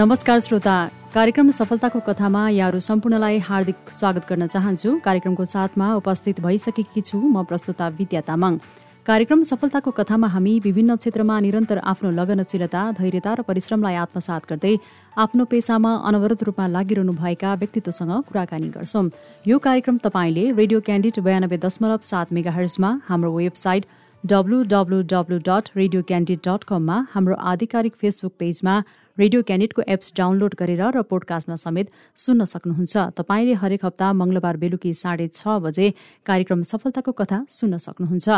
नमस्कार श्रोता कार्यक्रम सफलताको कथामा यहाँहरू सम्पूर्णलाई हार्दिक स्वागत गर्न चाहन्छु। कार्यक्रमको साथमा उपस्थित भइसकेकी छु म प्रस्तुता विद्या तामाङ। कार्यक्रम सफलताको कथामा हामी विभिन्न क्षेत्रमा निरन्तर आफ्नो लगनशीलता धैर्यता र परिश्रमलाई आत्मसात गर्दै आफ्नो पेसामा अनवरत रूपमा लागिरहनु भएका व्यक्तित्वसँग कुराकानी गर्छौं। यो कार्यक्रम तपाईँले रेडियो क्यान्डिड बयानब्बे दशमलव सात मेगा हर्जमा हाम्रो website W W W dot radio candid dot कममा हाम्रो आधिकारिक फेसबुक पेजमा रेडियो क्यान्डिडको एप्स डाउनलोड गरेर र पोडकास्टमा समेत सुन्न सक्नुहुन्छ। तपाईँले हरेक हप्ता मङ्गलबार बेलुकी साढे छ बजे कार्यक्रम सफलताको कथा सुन्न सक्नुहुन्छ।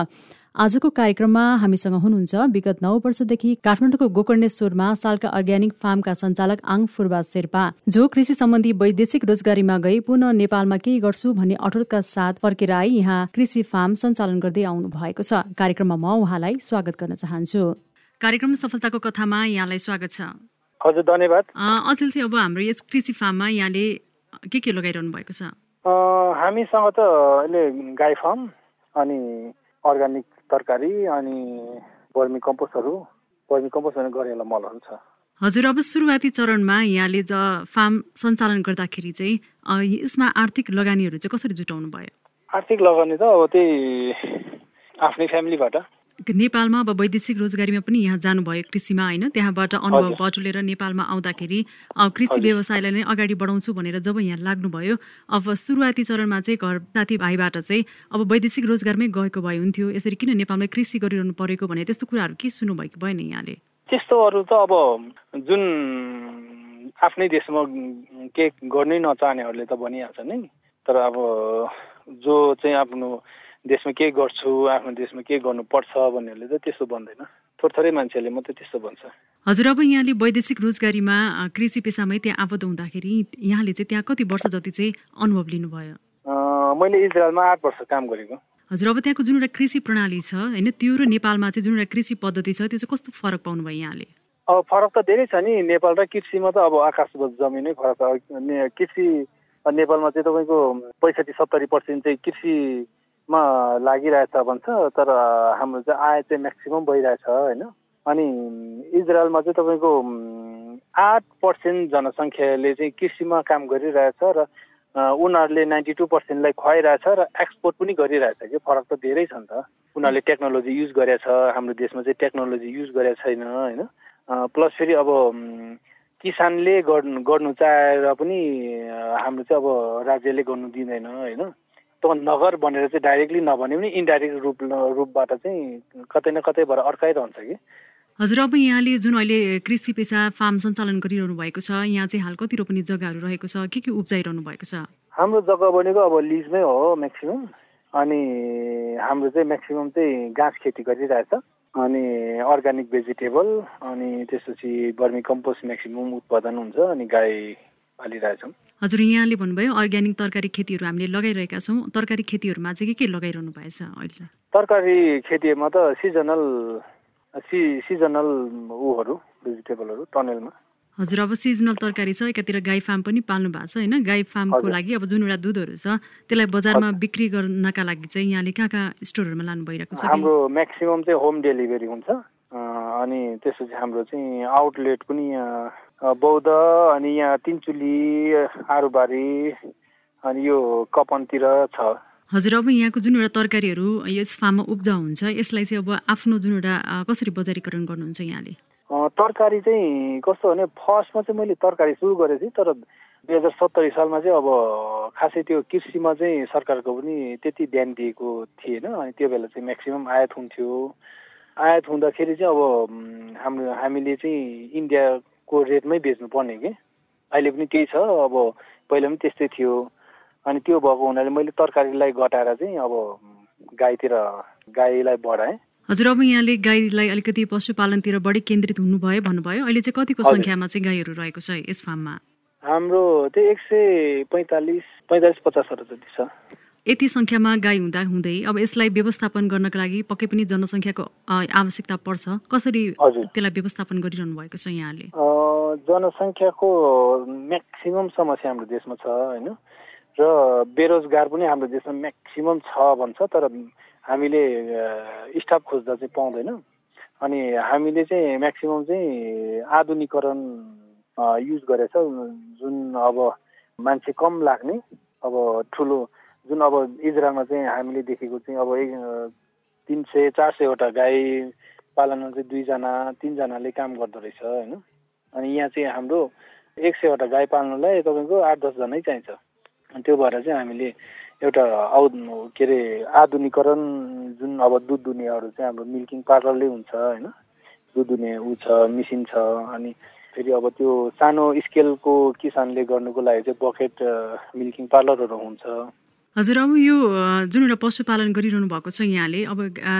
आजको कार्यक्रममा हामीसँग हुनुहुन्छ विगत नौ वर्षदेखि काठमाडौँको गोकर्णेश्वरमा सालका अर्ग्यानिक फार्मका सञ्चालक आङ फुर्बा शेर्पा जो कृषि सम्बन्धी वैदेशिक रोजगारीमा गई पुनः नेपालमा केही गर्छु भन्ने अठोटका साथ फर्केर आई यहाँ कृषि फार्म सञ्चालन गर्दै आउनु भएको छ। कार्यक्रममा म उहाँलाई स्वागत गर्न चाहन्छु। कार्यक्रम सफलताको कथामा यहाँलाई स्वागत छ। हजुर धन्यवाद। अचेल चाहिँ अब हाम्रो यस कृषि फार्ममा यहाँले के के लगाइरहनु भएको छ? हामीसँग त अहिले गाई फार्म अनि अर्ग्यानिक तरकारी अनि वर्मी कम्पोस्टहरू वर्मी कम्पोस्ट अनि गरेला मलहरू छ। हजुर अब सुरुवाती चरणमा यहाँले ज फार्म सञ्चालन गर्दाखेरि चाहिँ यसमा आर्थिक लगानीहरू चाहिँ कसरी जुटाउनु भयो? आर्थिक लगानी त अब त्यही आफ्नै फ्यामिलीबाट नेपालमा अब वैदेशिक रोजगारीमा पनि यहाँ जानुभयो कृषिमा होइन? त्यहाँबाट अनुभव बटुलेर नेपालमा आउँदाखेरि कृषि व्यवसायलाई नै अगाडि बढाउँछु भनेर जब यहाँ लाग्नुभयो अब सुरुवाती चरणमा चाहिँ घर साथीभाइबाट चाहिँ अब वैदेशिक रोजगारमै गएको भए हुन्थ्यो। यसरी किन नेपालमै कृषि गरिरहनु परेको भने त्यस्तो कुराहरू के सुन्नुभयो कि भएन यहाँले? त्यस्तोहरू त अब जुन आफ्नै देशमा के गर्नै नचाहनेहरूले त भनिहाल्छ नि। तर अब जो चाहिँ आफ्नो देशमा के गर्छु आफ्नो देशमा के गर्नुपर्छ भन्नेहरूले त त्यस्तो भन्दैन। थोरै मान्छेहरूले मात्रै त्यस्तो भन्छ। हजुर अब यहाँले वैदेशिक रोजगारीमा कृषि पेसामै त्यहाँ आबद्ध हुँदाखेरि यहाँले चाहिँ त्यहाँ कति वर्ष जति चाहिँ अनुभव लिनुभयो? मैले इजरायलमा आठ वर्ष काम गरेको। हजुर अब त्यहाँको जुन एउटा कृषि प्रणाली छ होइन त्यो र नेपालमा चाहिँ जुन एउटा कृषि पद्धति छ त्यो चाहिँ कस्तो फरक पाउनु भयो यहाँले? अब फरक त धेरै छ नि। नेपाल र कृषिमा त अब आकाश जमिनै फरक छ। कृषि नेपालमा चाहिँ तपाईँको पैँसठी सत्तरी पर्सेन्ट चाहिँ कृषि मा लागिरहेछ भन्छ तर हाम्रो चाहिँ आय चाहिँ म्याक्सिमम् भइरहेछ होइन? अनि इजरायलमा चाहिँ तपाईँको आठ पर्सेन्ट जनसङ्ख्याले चाहिँ कृषिमा काम गरिरहेछ र उनीहरूले नाइन्टी टू पर्सेन्टलाई खुवाइरहेछ र एक्सपोर्ट पनि गरिरहेछ कि? फरक त धेरै छ नि त। उनीहरूले टेक्नोलोजी युज गरेछ हाम्रो देशमा चाहिँ टेक्नोलोजी युज गरेको छैन होइन? प्लस फेरि अब किसानले गर्नु गर्नु चाहेर पनि हाम्रो चाहिँ अब राज्यले गर्नु दिँदैन होइन? त नगर भनेर चाहिँ डाइरेक्टली नभने पनि इन्डाइरेक्ट रूप रूपबाट चाहिँ कतै न कतैबाट अर्काइरहन्छ कि? हजुर अब यहाँले जुन अहिले कृषि पेसा फार्म सञ्चालन गरिरहनु भएको छ यहाँ चाहिँ हाल कति रोपनी जग्गाहरू रहेको छ के के उब्जाइरहनु भएको छ? हाम्रो जग्गा भनेको अब लिजमै हो म्याक्सिमम् अनि हाम्रो चाहिँ म्याक्सिमम् चाहिँ गाँस खेती गरिरहेछ अनि अर्ग्यानिक भेजिटेबल अनि त्यसपछि बर्मी कम्पोस्ट म्याक्सिमम् उत्पादन हुन्छ अनि गाई पालिरहेछौँ। हजुर यहाँले भन्नुभयो अर्ग्यानिक तरकारी खेतीहरू हामीले लगाइरहेका छौँ। तरकारी खेतीहरूमा चाहिँ के के लगाइरहनु भएछ अहिले? तरकारी खेतीमा त सिजनल सि सिजनल ऊहरू भेजिटेबलहरू टनेलमा। हजुर अब सिजनल तरकारी छ एकातिर गाई फार्म पनि पाल्नु भएको छ होइन? गाई फार्मको लागि अब जुन एउटा दुधहरू छ त्यसलाई बजारमा बिक्री गर्नका लागि चाहिँ यहाँले कहाँ कहाँ स्टोरहरूमा लानु भइरहेको छ हाम्रो म्याक्सिमम् चाहिँ होम डेलिभरी हुन्छ। अनि त्यसपछि हाम्रो चाहिँ आउटलेट पनि बौद्ध अनि यहाँ तिनचुली आरुबारी अनि यो कपनतिर छ। हजुर अब यहाँको जुन एउटा तरकारीहरू यस फार्ममा उब्जाउ हुन्छ यसलाई चाहिँ अब आफ्नो जुन एउटा कसरी बजारीकरण गर्नुहुन्छ यहाँले? तरकारी चाहिँ कस्तो भने फर्स्टमा चाहिँ मैले तरकारी सुरु गरेको थिएँ तर दुई हजार सत्तरी सालमा चाहिँ अब खासै त्यो कृषिमा चाहिँ सरकारको पनि त्यति ध्यान दिएको थिएन अनि त्यो बेला चाहिँ म्याक्सिमम् आयात हुन्थ्यो। आयात हुँदाखेरि चाहिँ अब हाम्रो हामीले चाहिँ इन्डिया को रेटमै बेच्नु पर्ने कि? अहिले पनि त्यही छ अब पहिला पनि त्यस्तै थियो। अनि त्यो भएको हुनाले मैले तरकारीलाई घटाएर चाहिँ अब गाईतिर गाईलाई बढाएँ। हजुर अब यहाँले गाईलाई अलिकति पशुपालनतिर बढी केन्द्रित हुनुभयो भन्नुभयो। अहिले चाहिँ कतिको सङ्ख्यामा चाहिँ गाईहरू रहेको छ यस फार्ममा? हाम्रो त्यही एक सय पैँतालिस पैँतालिस पचासहरू जति छ। यति सङ्ख्यामा गाई हुँदा हुँदै अब यसलाई व्यवस्थापन गर्नको लागि पक्कै पनि जनसङ्ख्याको आवश्यकता पर्छ। कसरी त्यसलाई व्यवस्थापन गरिरहनु भएको छ यहाँले? जनसङ्ख्याको म्याक्सिमम् समस्या हाम्रो देशमा छ होइन? र बेरोजगार पनि हाम्रो देशमा म्याक्सिमम् छ भन्छ तर हामीले स्टाफ खोज्दा चाहिँ पाउँदैन। अनि हामीले चाहिँ म्याक्सिमम् चाहिँ आधुनिकरण युज गरेछ। जुन अब मान्छे कम लाग्ने अब ठुलो जुन अब इजरायलमा चाहिँ हामीले देखेको चाहिँ अब तिन सय चार सयवटा गाई पालनमा चाहिँ दुईजना तिनजनाले काम गर्दो रहेछ होइन? अनि यहाँ चाहिँ हाम्रो एक सयवटा गाई पाल्नुलाई तपाईँको आठ दसजनै चाहिन्छ। अनि त्यो भएर चाहिँ हामीले एउटा औ के अरे आधुनिकरण जुन अब दुध दुनियाँहरू चाहिँ हाम्रो मिल्किङ पार्लरले हुन्छ होइन? दुध दुने ऊ छ मिसिन छ अनि फेरि अब त्यो सानो स्केलको किसानले गर्नुको लागि चाहिँ बकेट मिल्किङ पार्लरहरू हुन्छ। हजुर अब यो जुन एउटा पशुपालन गरिरहनु भएको छ यहाँले अब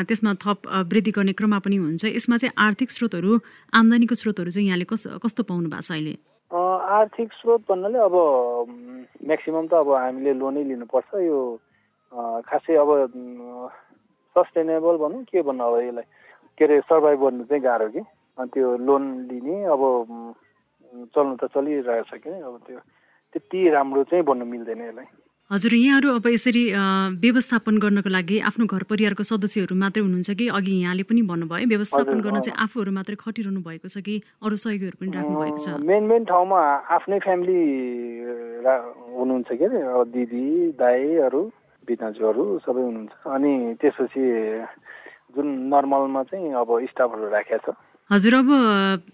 त्यसमा थप वृद्धि गर्ने क्रममा पनि हुन्छ। यसमा चाहिँ आर्थिक स्रोतहरू आम्दानीको स्रोतहरू चाहिँ यहाँले कस कस्तो पाउनु भएको छ अहिले? आर्थिक स्रोत भन्नाले अब म्याक्सिमम् त अब हामीले लोनै लिनुपर्छ। यो खासै अब सस्टेनेबल भनौँ के भन्नु अब यसलाई? के अरे सर्भाइभ गर्नु चाहिँ गाह्रो कि? अनि त्यो लोन लिने अब चल्नु त चलिरहेछ कि अब त्यो त्यति राम्रो चाहिँ भन्नु मिल्दैन यसलाई। हजुर यहाँहरू अब यसरी व्यवस्थापन गर्नको लागि आफ्नो घर परिवारको सदस्यहरू मात्रै हुनुहुन्छ कि? अघि यहाँले पनि भन्नुभयो व्यवस्थापन गर्न चाहिँ आफूहरू मात्रै खटिरहनु भएको छ कि? अरू सहयोगीहरू पनि राख्नु भएको छ? मेन मेन ठाउँमा आफ्नै फ्यामिली हुनुहुन्छ के अरे? दिदी दाईहरू बिताजुहरू सबै हुनुहुन्छ। अनि त्यसपछि जुन नर्मलमा चाहिँ अब स्टाफहरू राखेको छ। हजुर अब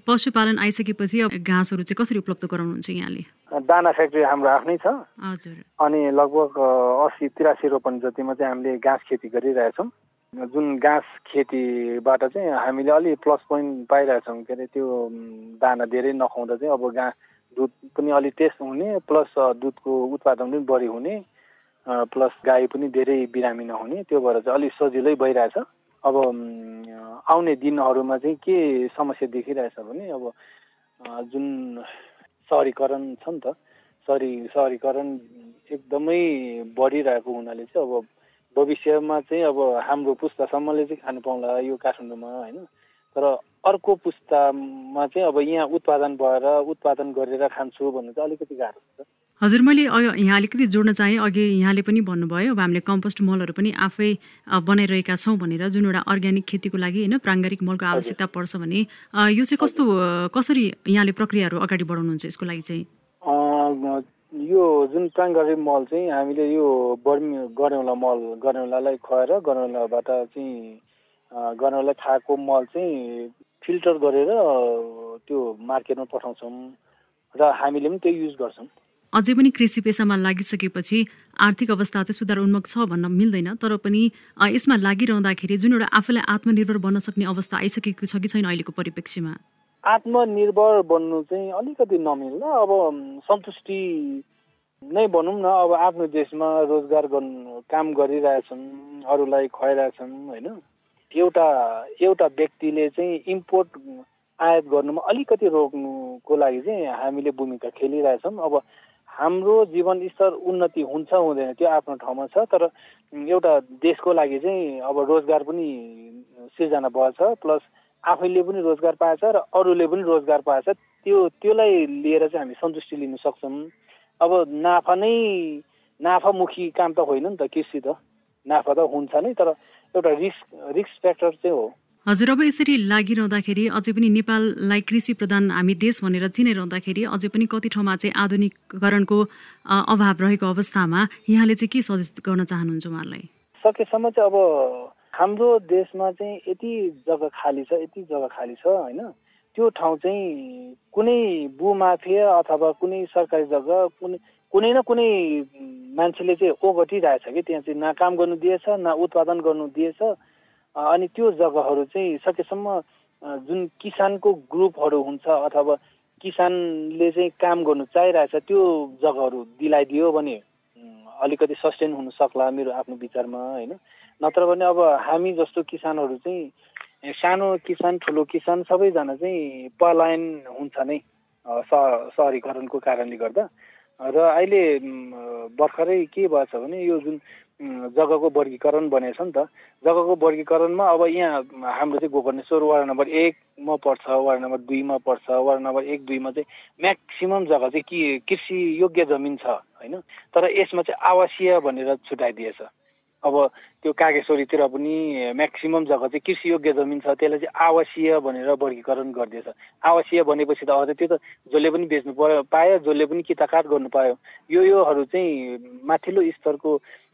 पशुपालन आइसकेपछि अब घाँसहरू चाहिँ कसरी उपलब्ध गराउनुहुन्छ यहाँले? दाना फ्याक्ट्री हाम्रो आफ्नै छ। हजुर। अनि लगभग असी तिरासी रोपन जतिमा चाहिँ हामीले घाँस खेती गरिरहेछौँ जुन घाँस खेतीबाट चाहिँ हामीले अलि प्लस पोइन्ट पाइरहेछौँ के अरे त्यो दाना धेरै नखुवाउँदा चाहिँ अब घाँस दुध पनि अलिक टेस्ट हुने प्लस दुधको उत्पादन पनि बढी हुने प्लस गाई पनि धेरै बिरामी नहुने त्यो भएर चाहिँ अलिक सजिलै भइरहेछ। अब आउने दिनहरूमा चाहिँ के समस्या देखिरहेछ भने अब जुन सहरीकरण छ नि त सहरी सहरीकरण एकदमै बढिरहेको हुनाले चाहिँ अब भविष्यमा चाहिँ अब हाम्रो पुस्तासम्मले चाहिँ खानु पाउँला यो काठमाडौँमा होइन? तर अर्को पुस्तामा चाहिँ अब यहाँ उत्पादन भएर उत्पादन गरेर खान्छु भन्नु चाहिँ अलिकति गाह्रो हुन्छ हजुर मैले यहाँ अलिकति जोड्न चाहेँ? अघि यहाँले पनि भन्नुभयो अब हामीले कम्पोस्ट मलहरू पनि आफै बनाइरहेका छौँ भनेर जुन एउटा अर्ग्यानिक खेतीको लागि होइन प्राङ्गारिक मलको आवश्यकता पर्छ भने यो चाहिँ कस्तो कसरी यहाँले प्रक्रियाहरू अगाडि बढाउनुहुन्छ यसको लागि चाहिँ? यो जुन प्राङ्गारिक मल चाहिँ हामीले यो बर्मी गनेउला मल गनेउलालाई खुवाएर गनेउलाबाट चाहिँ गनेउलालाई खाएको मल चाहिँ फिल्टर गरेर त्यो मार्केटमा पठाउँछौँ र हामीले पनि त्यही युज गर्छौँ। अझै पनि कृषि पेसामा लागिसकेपछि आर्थिक अवस्था चाहिँ सुधार उन्मुख छ भन्न मिल्दैन तर पनि यसमा लागिरहँदाखेरि जुन एउटा आफूलाई आत्मनिर्भर बन्न सक्ने अवस्था आइसकेको छ कि छैन अहिलेको परिप्रेक्ष्यमा? आत्मनिर्भर बन्नु चाहिँ अलिकति नमिल्दा अब सन्तुष्टि नै भनौँ न अब आफ्नो देशमा रोजगार गर्नु काम गरिरहेछन् अरूलाई खुवाइरहेछन् होइन? एउटा एउटा व्यक्तिले चाहिँ इम्पोर्ट आयात गर्नुमा अलिकति रोक्नुको लागि चाहिँ हामीले भूमिका खेलिरहेछौँ अब हाम्रो जीवनस्तर उन्नति हुन्छ हुँदैन त्यो आफ्नो ठाउँमा छ तर एउटा देशको लागि चाहिँ अब रोजगार पनि सिर्जना भएछ प्लस आफैले पनि रोजगार पाएछ र अरूले पनि रोजगार पाएछ त्यो त्योलाई लिएर चाहिँ हामी सन्तुष्टि लिन सक्छौँ। अब नाफा नै नाफामुखी काम त होइन नि त कृषि त। नाफा त हुन्छ नै तर एउटा रिस्क रिस्क फ्याक्टर चाहिँ हो। हजुर अब यसरी लागिरहँदाखेरि अझै पनि नेपाललाई कृषि प्रधान हामी देश भनेर चिनाइरहँदाखेरि अझै पनि कति ठाउँमा चाहिँ आधुनिकरणको अभाव रहेको अवस्थामा यहाँले चाहिँ के सजेस्ट गर्न चाहनुहुन्छ उहाँलाई सकेसम्म चाहिँ अब हाम्रो देशमा चाहिँ यति जग्गा खाली छ यति जग्गा खाली छ होइन? त्यो ठाउँ चाहिँ कुनै भूमाफिया अथवा कुनै सरकारी जग्गा कुनै कुनै न कुनै मान्छेले चाहिँ ओगटिरहेछ कि त्यहाँ चाहिँ न काम गर्नु दिएछ न उत्पादन गर्नु दिएछ अनि त्यो जग्गाहरू चाहिँ सकेसम्म जुन किसानको ग्रुपहरू हुन्छ अथवा किसानले चाहिँ काम गर्नु चाहिरहेछ त्यो जग्गाहरू दिलाइदियो भने अलिकति सस्टेन हुन सक्ला मेरो आफ्नो विचारमा होइन? नत्र भने अब हामी जस्तो किसानहरू चाहिँ सानो किसान ठुलो किसान सबैजना चाहिँ पलायन हुन्छ नै सहरीकरणको कारणले गर्दा। र अहिले भर्खरै के भएछ भने यो जुन जग्गाको वर्गीकरण बनेको छ नि त। जग्गाको वर्गीकरणमा अब यहाँ हाम्रो चाहिँ गोकर्णेश्वर वार्ड नम्बर एकमा पर्छ वार्ड नम्बर दुईमा पर्छ वार्ड नम्बर एक दुईमा चाहिँ म्याक्सिमम् जग्गा चाहिँ कि कृषि योग्य जमिन छ होइन? तर यसमा चाहिँ आवासीय भनेर छुट्याइदिएछ। अब त्यो कागेश्वरीतिर पनि म्याक्सिमम् जग्गा चाहिँ कृषियोग्य जमिन छ त्यसलाई चाहिँ आवासीय भनेर वर्गीकरण गरिदिएछ। आवासीय भनेपछि त अझ त्यो त जसले पनि बेच्नु पायो जसले पनि किताकाट गर्नु पायो। यो योहरू चाहिँ माथिल्लो स्तरको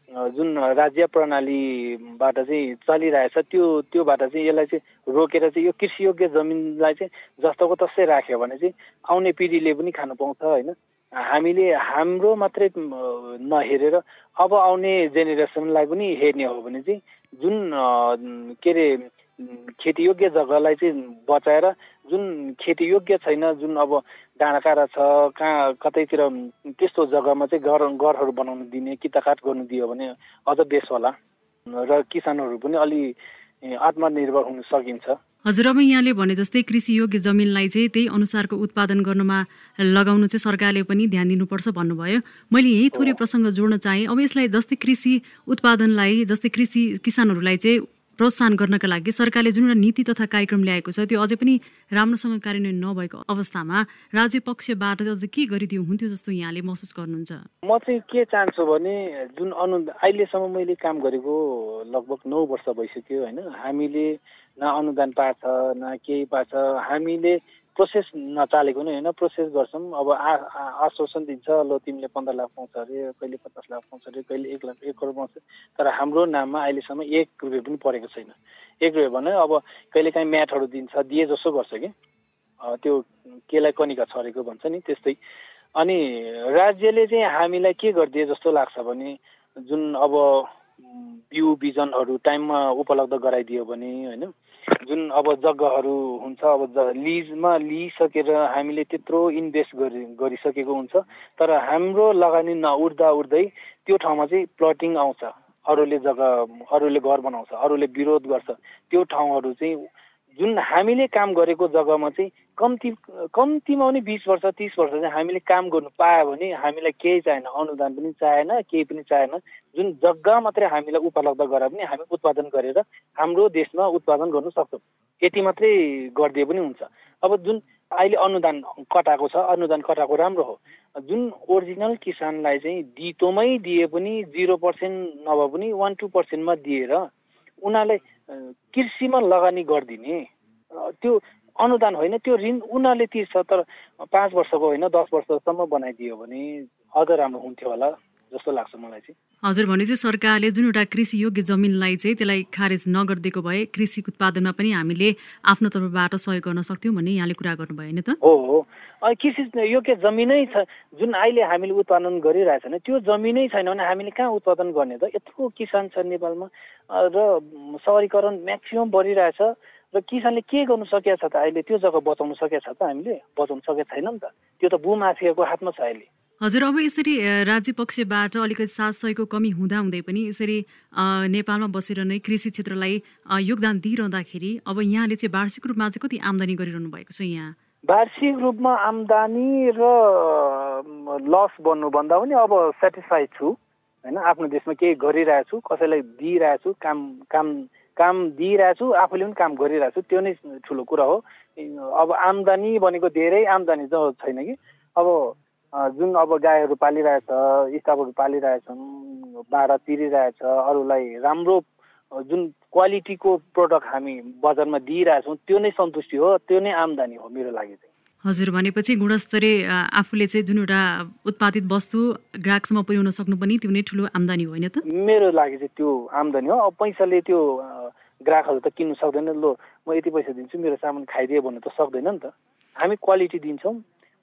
जुन राज्य प्रणालीबाट चाहिँ चलिरहेछ त्यो त्योबाट चाहिँ यसलाई चाहिँ रोकेर चाहिँ यो कृषियोग्य जमिनलाई चाहिँ जस्तोको तस्तै राख्यो भने चाहिँ आउने पिँढीले पनि खानु पाउँछ होइन? हामीले हाम्रो मात्रै नहेरेर अब आउने जेनेरेसनलाई पनि हेर्ने हो भने चाहिँ जुन के अरे खेतीयोग्य जग्गालाई चाहिँ बचाएर जुन खेतीयोग्य छैन जुन अब डाँडाकाँडा छ कहाँ कतैतिर त्यस्तो जग्गामा चाहिँ घर घरहरू बनाउनु दिने किताकाट गर्नु दियो भने अझ बेस होला। र किसानहरू पनि अलि आत्मनिर्भर हुन सकिन्छ। हजुर अब यहाँले भने जस्तै कृषि योग्य जमिनलाई चाहिँ त्यही अनुसारको उत्पादन गर्नमा लगाउनु चाहिँ सरकारले पनि ध्यान दिनुपर्छ भन्नुभयो। मैले यही थोरै प्रसङ्ग जोड्न चाहेँ। अब यसलाई जस्तै कृषि उत्पादनलाई जस्तै कृषि किसानहरूलाई चाहिँ प्रोत्साहन गर्नका लागि सरकारले जुन एउटा नीति तथा कार्यक्रम ल्याएको छ त्यो अझै पनि राम्रोसँग कार्यान्वयन नभएको अवस्थामा राज्य पक्षबाट अझ के गरिदियो हुन्थ्यो जस्तो यहाँले महसुस गर्नुहुन्छ? म चाहिँ के चाहन्छु भने जुन अनु अहिलेसम्म मैले काम गरेको लगभग नौ वर्ष भइसक्यो होइन? हामीले न अनुदान पाएछ न केही पाएछ हामीले प्रोसेस नचालेको नै होइन प्रोसेस गर्छौँ। अब आश्वासन दिन्छ ल तिमीले पन्ध्र लाख पाउँछ अरे कहिले पचास लाख पाउँछ अरे कहिले एक लाख एक करोड पाउँछ तर हाम्रो नाममा अहिलेसम्म एक रुपियाँ पनि परेको छैन। एक रुपियाँ भने अब कहिलेकाहीँ म्याटहरू दिन्छ दिए जस्तो गर्छ कि। त्यो केलाई कनिका छरेको भन्छ नि त्यस्तै। अनि राज्यले चाहिँ हामीलाई के गरिदिए जस्तो लाग्छ भने जुन अब बिउ बिजनहरू टाइममा उपलब्ध गराइदियो भने होइन। जुन अब जग्गाहरू हुन्छ अब लिजमा लिइसकेर हामीले त्यत्रो इन्भेस्ट गरि गरिसकेको हुन्छ। तर हाम्रो लगानी नउठ्दा उठ्दै त्यो ठाउँमा चाहिँ प्लटिङ आउँछ। अरूले जग्गा अरूले घर बनाउँछ अरूले विरोध गर्छ। त्यो ठाउँहरू चाहिँ जुन हामीले काम गरेको जग्गामा चाहिँ कम्ती कम्तीमा पनि बिस वर्ष तिस वर्ष चाहिँ हामीले काम गर्नु पायो भने हामीलाई केही चाहिएन अनुदान पनि चाहिएन केही पनि चाहिएन। जुन जग्गा मात्रै हामीलाई उपलब्ध गराए पनि हामी उत्पादन गरेर हाम्रो देशमा उत्पादन गर्नु सक्छौँ। यति मात्रै गरिदिए पनि हुन्छ। अब जुन अहिले अनुदान कटाएको छ अनुदान कटाएको राम्रो हो। जुन ओरिजिनल किसानलाई चाहिँ दितोमै दिए पनि जिरो पर्सेन्ट नभए पनि वान टू पर्सेन्टमा दिएर उनीहरूलाई कृषिमा लगानी गरिदिने। त्यो अनुदान होइन त्यो ऋण उनीहरूले तिर्छ तर पाँच वर्षको होइन दस वर्षसम्म बनाइदियो भने अझ राम्रो हुन्थ्यो होला। जस्तो लाग्छ मलाई चाहिँ। हजुर भने चाहिँ सरकारले जुन एउटा कृषि योग्य जमिनलाई चाहिँ त्यसलाई खारेज नगरिदिएको भए कृषि उत्पादनमा पनि हामीले आफ्नो तर्फबाट सहयोग गर्न सक्थ्यौँ भन्ने यहाँले कुरा गर्नुभयो होइन त? हो हो। कृषि योग्य जमिनै छ जुन अहिले हामीले उत्पादन गरिरहेछ त्यो जमिनै छैन भने हामीले कहाँ उत्पादन गर्ने त? यत्रो किसान छ नेपालमा। र सहरीकरण म्याक्सिमम् बढिरहेछ। र किसानले के गर्नु सकेको छ त अहिले? त्यो जग्गा बचाउनु सकेको छ त हामीले? बचाउनु सकेको छैन नि त। त्यो त भूमाफियाको हातमा छ अहिले। हजुर अब यसरी राज्य पक्षबाट अलिकति साथ सहयोगको कमी हुँदा हुँदै पनि यसरी नेपालमा बसेर नै कृषि क्षेत्रलाई योगदान दिइरहँदाखेरि अब यहाँले चाहिँ वार्षिक रूपमा चाहिँ कति आम्दानी गरिरहनु भएको छ यहाँ? वार्षिक रूपमा आम्दानी र लस भन्नुभन्दा पनि अब सेटिस्फाइड छु होइन? आफ्नो देशमा केही गरिरहेछु कसैलाई दिइरहेछु काम काम काम दिइरहेछु आफूले पनि काम गरिरहेछु त्यो नै ठुलो कुरा हो। अब आम्दानी भनेको धेरै आम्दानी त छैन कि? अब जुन अब गाईहरू पालिरहेछ स्टाफहरू पालिरहेछन् भाडा तिरिरहेछ अरूलाई राम्रो जुन क्वालिटीको प्रडक्ट हामी बजारमा दिइरहेछौँ त्यो नै सन्तुष्टि हो त्यो नै आम्दानी हो मेरो लागि चाहिँ। हजुर भनेपछि गुणस्तरीय आफूले चाहिँ जुन एउटा उत्पादित वस्तु ग्राहकसम्म पुर्याउन सक्नु पनि त्यो नै ठुलो आम्दानी हो होइन त? मेरो लागि चाहिँ त्यो आम्दानी हो। अब पैसाले त्यो ग्राहकहरू त किन्नु सक्दैन। लो म यति पैसा दिन्छु मेरो सामान खाइदियो भन्नु त सक्दैन नि त। हामी क्वालिटी दिन्छौँ।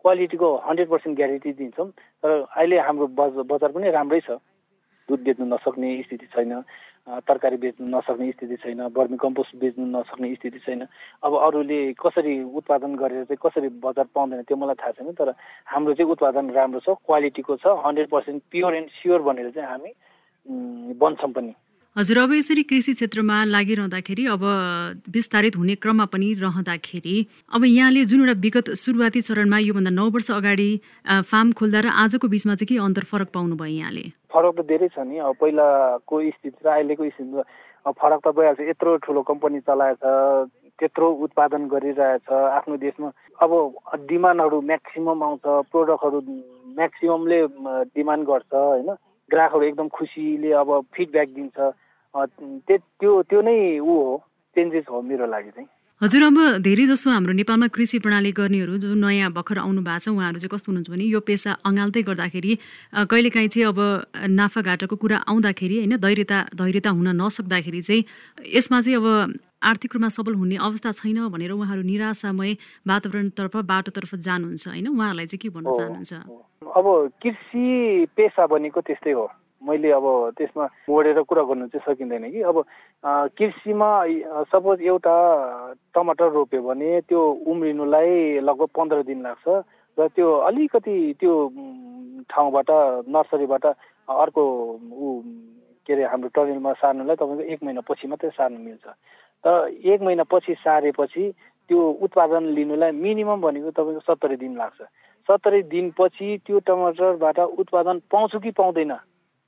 क्वालिटीको हन्ड्रेड पर्सेन्ट ग्यारेन्टी दिन्छौँ तर अहिले हाम्रो बजार बजार पनि राम्रै छ। दुध बेच्नु नसक्ने स्थिति छैन तरकारी बेच्नु नसक्ने स्थिति छैन बर्मी कम्पोस्ट बेच्नु नसक्ने स्थिति छैन। अब अरूले कसरी उत्पादन गरेर चाहिँ कसरी बजार पाउँदैन त्यो मलाई थाहा छैन तर हाम्रो चाहिँ उत्पादन राम्रो छ क्वालिटीको छ hundred percent pure and sure भनेर चाहिँ हामी बन्छौँ पनि। हजुर अब यसरी कृषि क्षेत्रमा लागिरहँदाखेरि अब विस्तारित हुने क्रममा पनि रहँदाखेरि अब यहाँले जुन एउटा विगत सुरुवाती चरणमा योभन्दा नौ वर्ष अगाडि फार्म खोल्दा र आजको बिचमा चाहिँ के अन्तर फरक पाउनुभयो यहाँले? फरक त धेरै छ नि। अब पहिलाको स्थिति र अहिलेको स्थितिमा फरक त भइहाल्छ। यत्रो ठुलो कम्पनी चलाएछ त्यत्रो उत्पादन गरिरहेछ आफ्नो देशमा अब डिमान्डहरू म्याक्सिमम आउँछ प्रोडक्टहरू म्याक्सिममले डिमान्ड गर्छ होइन। ग्राहकहरू एकदम खुसीले अब फिडब्याक दिन्छ। त्यो त्यो नै ऊ हो चेन्जेस हो मेरो लागि चाहिँ। हजुर अब धेरै जसो हाम्रो नेपालमा कृषि प्रणाली गर्नेहरू जो नयाँ भर्खर आउनु भएको छ उहाँहरू चाहिँ कस्तो हुनुहुन्छ भने यो पेसा अँगाल्दै गर्दाखेरि कहिलेकाहीँ चाहिँ अब नाफाघाटाको कुरा आउँदाखेरि होइन धैर्यता धैर्यता हुन नसक्दाखेरि चाहिँ यसमा चाहिँ अब आर्थिक रूपमा सबल हुने अवस्था छैन भनेर उहाँहरू निराशामय वातावरणतर्फ बाटोतर्फ जानुहुन्छ होइन? उहाँहरूलाई चाहिँ के भन्न चाहनुहुन्छ? अब कृषि पेसा भनेको त्यस्तै हो। मैले अब त्यसमा मोडेर कुरा गर्नु चाहिँ सकिँदैन कि। अब कृषिमा सपोज एउटा टमाटर रोप्यो भने त्यो उम्रिनुलाई लगभग पन्ध्र दिन लाग्छ र त्यो अलिकति त्यो ठाउँबाट नर्सरीबाट अर्को ऊ के अरे हाम्रो टनेलमा सार्नुलाई तपाईँको एक महिना पछि मात्रै सार्नु मिल्छ। तर एक महिना पछि सारेपछि त्यो उत्पादन लिनुलाई मिनिमम भनेको तपाईँको सत्तरी दिन लाग्छ। सत्तरी दिनपछि त्यो टमाटरबाट उत्पादन पाउँछु कि पाउँदैन?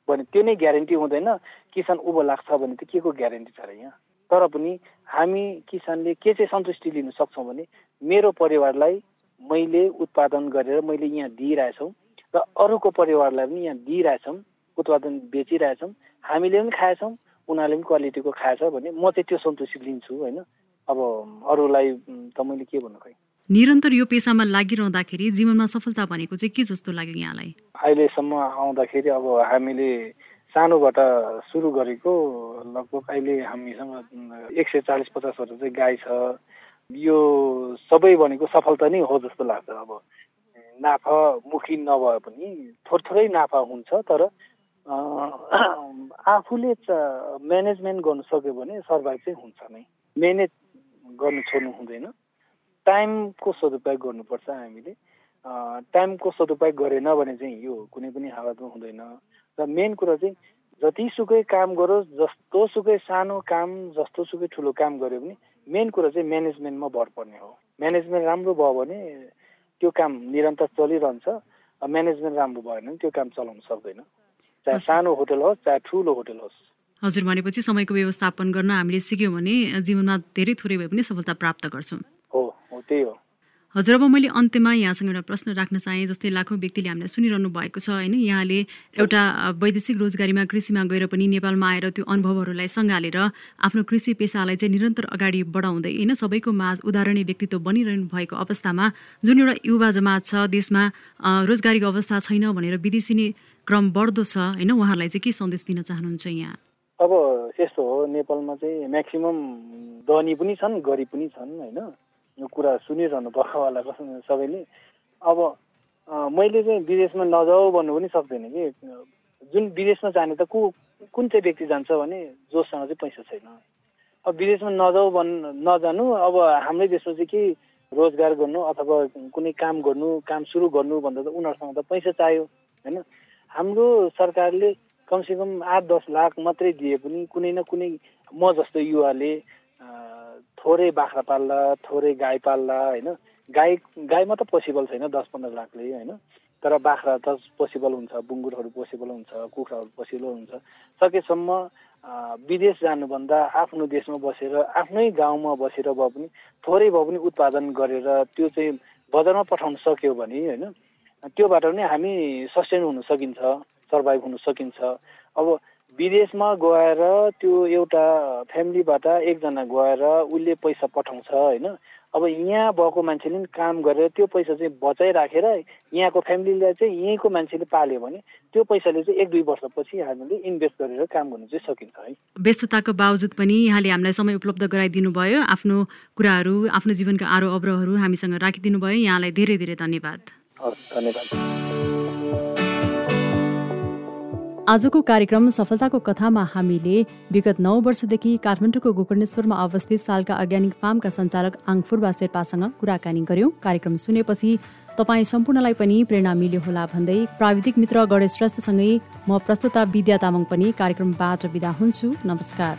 भने त्यो नै ग्यारेन्टी हुँदैन किसान उँभो लाग्छ भने त के को ग्यारेन्टी छ र यहाँ? तर पनि हामी किसानले के चाहिँ सन्तुष्टि लिन सक्छौँ भने मेरो परिवारलाई मैले उत्पादन गरेर मैले यहाँ दिइरहेछौँ र अरूको परिवारलाई पनि यहाँ दिइरहेछौँ उत्पादन बेचिरहेछौँ हामीले पनि खाएछौँ उनीहरूले पनि क्वालिटीको खाएछ भने म चाहिँ त्यो सन्तुष्टि लिन्छु होइन? अब अरूलाई त मैले के भन्नु खै निरन्तर यो पेसामा लागिरहँदाखेरि जीवनमा सफलता भनेको चाहिँ के जस्तो लाग्यो यहाँलाई? अहिलेसम्म आउँदाखेरि अब हामीले सानोबाट सुरु गरेको लगभग अहिले हामीसँग एक सय चालिस पचासवटा चाहिँ गाई छ। यो सबै भनेको सफलता नै हो जस्तो लाग्छ अब। नाफा मुखी नभए पनि थोर थोरै नाफा हुन्छ तर आफूले म्यानेजमेन्ट गर्नु सक्यो भने सर्भाइभ चाहिँ हुन्छ नै। म्यानेज गर्नु छोड्नु हुँदैन। टाइमको सदुपयोग गर्नुपर्छ हामीले? टाइमको सदुपयोग गरेन भने चाहिँ यो कुनै पनि हालतमा हुँदैन। र मेन कुरा चाहिँ जतिसुकै काम गरोस् जस्तोसुकै सानो काम जस्तोसुकै ठुलो काम गऱ्यो भने मेन कुरा चाहिँ म्यानेजमेन्टमा भर पर्ने हो। म्यानेजमेन्ट राम्रो भयो भने त्यो काम निरन्तर चलिरहन्छ म्यानेजमेन्ट राम्रो भएन भने त्यो काम चलाउन सक्दैन। चाहे सानो होटल होस् चाहे ठुलो होटल होस्। हजुर भनेपछि समयको व्यवस्थापन गर्न हामीले सिक्यौँ भने जीवनमा धेरै थोरै भए पनि सफलता प्राप्त गर्छौँ। त्यही हो। हजुर अब मैले अन्त्यमा यहाँसँग एउटा प्रश्न राख्न चाहेँ जस्तै लाखौँ व्यक्तिले हामीलाई सुनिरहनु भएको छ होइन? यहाँले एउटा वैदेशिक रोजगारीमा कृषिमा गएर पनि नेपालमा आएर त्यो अनुभवहरूलाई सँगालेर आफ्नो कृषि पेसालाई चाहिँ निरन्तर अगाडि बढाउँदै होइन? सबैको माझ उदाहरणीय व्यक्तित्व बनिरहनु भएको अवस्थामा जुन एउटा युवा जमात छ देशमा रोजगारीको अवस्था छैन भनेर विदेशी क्रम बढ्दो छ होइन? उहाँहरूलाई चाहिँ के सन्देश दिन चाहनुहुन्छ यहाँ? अब यस्तो हो नेपालमा चाहिँ म्याक्सिमम् धनी पनि छन् गरिब पनि छन् होइन? यो कुरा सुनिरहनु भएको होला सबैले। अब मैले चाहिँ विदेशमा नजाऊ भन्नु पनि सक्दैन कि। जुन विदेशमा जाने त को कुन चाहिँ व्यक्ति जान्छ भने जोसँग चाहिँ पैसा छैन। अब विदेशमा नजाऊ भन् नजानु अब हाम्रै देशमा चाहिँ केही रोजगार गर्नु अथवा कुनै काम गर्नु काम सुरु गर्नु भन्दा त उनीहरूसँग त पैसा चाहियो होइन? हाम्रो सरकारले कमसेकम आठ दस लाख मात्रै दिए पनि कुनै न कुनै म जस्तो युवाले थोरै बाख्रा पाल्ला थोरै गाई पाल्ला होइन? गाई गाईमा त पोसिबल छैन दस पन्ध्र लाखले होइन? तर बाख्रा त पोसिबल हुन्छ बुङ्गुरहरू पोसिबल हुन्छ कुखुराहरू पोसिबल हुन्छ। सकेसम्म विदेश जानुभन्दा आफ्नो देशमा बसेर आफ्नै गाउँमा बसेर भए पनि थोरै भए पनि उत्पादन गरेर त्यो चाहिँ बजारमा पठाउन सक्यो भने होइन? त्योबाट पनि हामी सस्टेन हुन सकिन्छ सर्भाइभ हुन सकिन्छ। अब विदेशमा गएर त्यो एउटा फ्यामिलीबाट एकजना गएर उसले पैसा पठाउँछ होइन? अब यहाँ भएको मान्छेले पनि काम गरेर त्यो पैसा चाहिँ बचाइराखेर यहाँको फ्यामिलीलाई चाहिँ यहीँको मान्छेले पाल्यो भने त्यो पैसाले चाहिँ एक दुई वर्षपछि हामीले इन्भेस्ट गरेर काम गर्नु चाहिँ सकिन्छ है? व्यस्तताको बावजुद पनि यहाँले हामीलाई समय उपलब्ध गराइदिनु भयो आफ्नो कुराहरू आफ्नो जीवनका आरो अब्रहरू हामीसँग राखिदिनु भयो यहाँलाई धेरै धेरै धन्यवाद। धन्यवाद। आजको कार्यक्रम सफलताको कथामा हामीले विगत नौ वर्षदेखि काठमाडौँको गोकर्णेश्वरमा अवस्थित सालका अर्ग्यानिक फार्मका सञ्चालक आङफुर्बा शेर्पासँग कुराकानी गर्यौं। कार्यक्रम सुनेपछि तपाईँ सम्पूर्णलाई पनि प्रेरणा मिल्यो होला भन्दै प्राविधिक मित्र गणेश श्रेष्ठसँगै म प्रस्तुता विद्या तामाङ पनि कार्यक्रमबाट विदा हुन्छु। नमस्कार।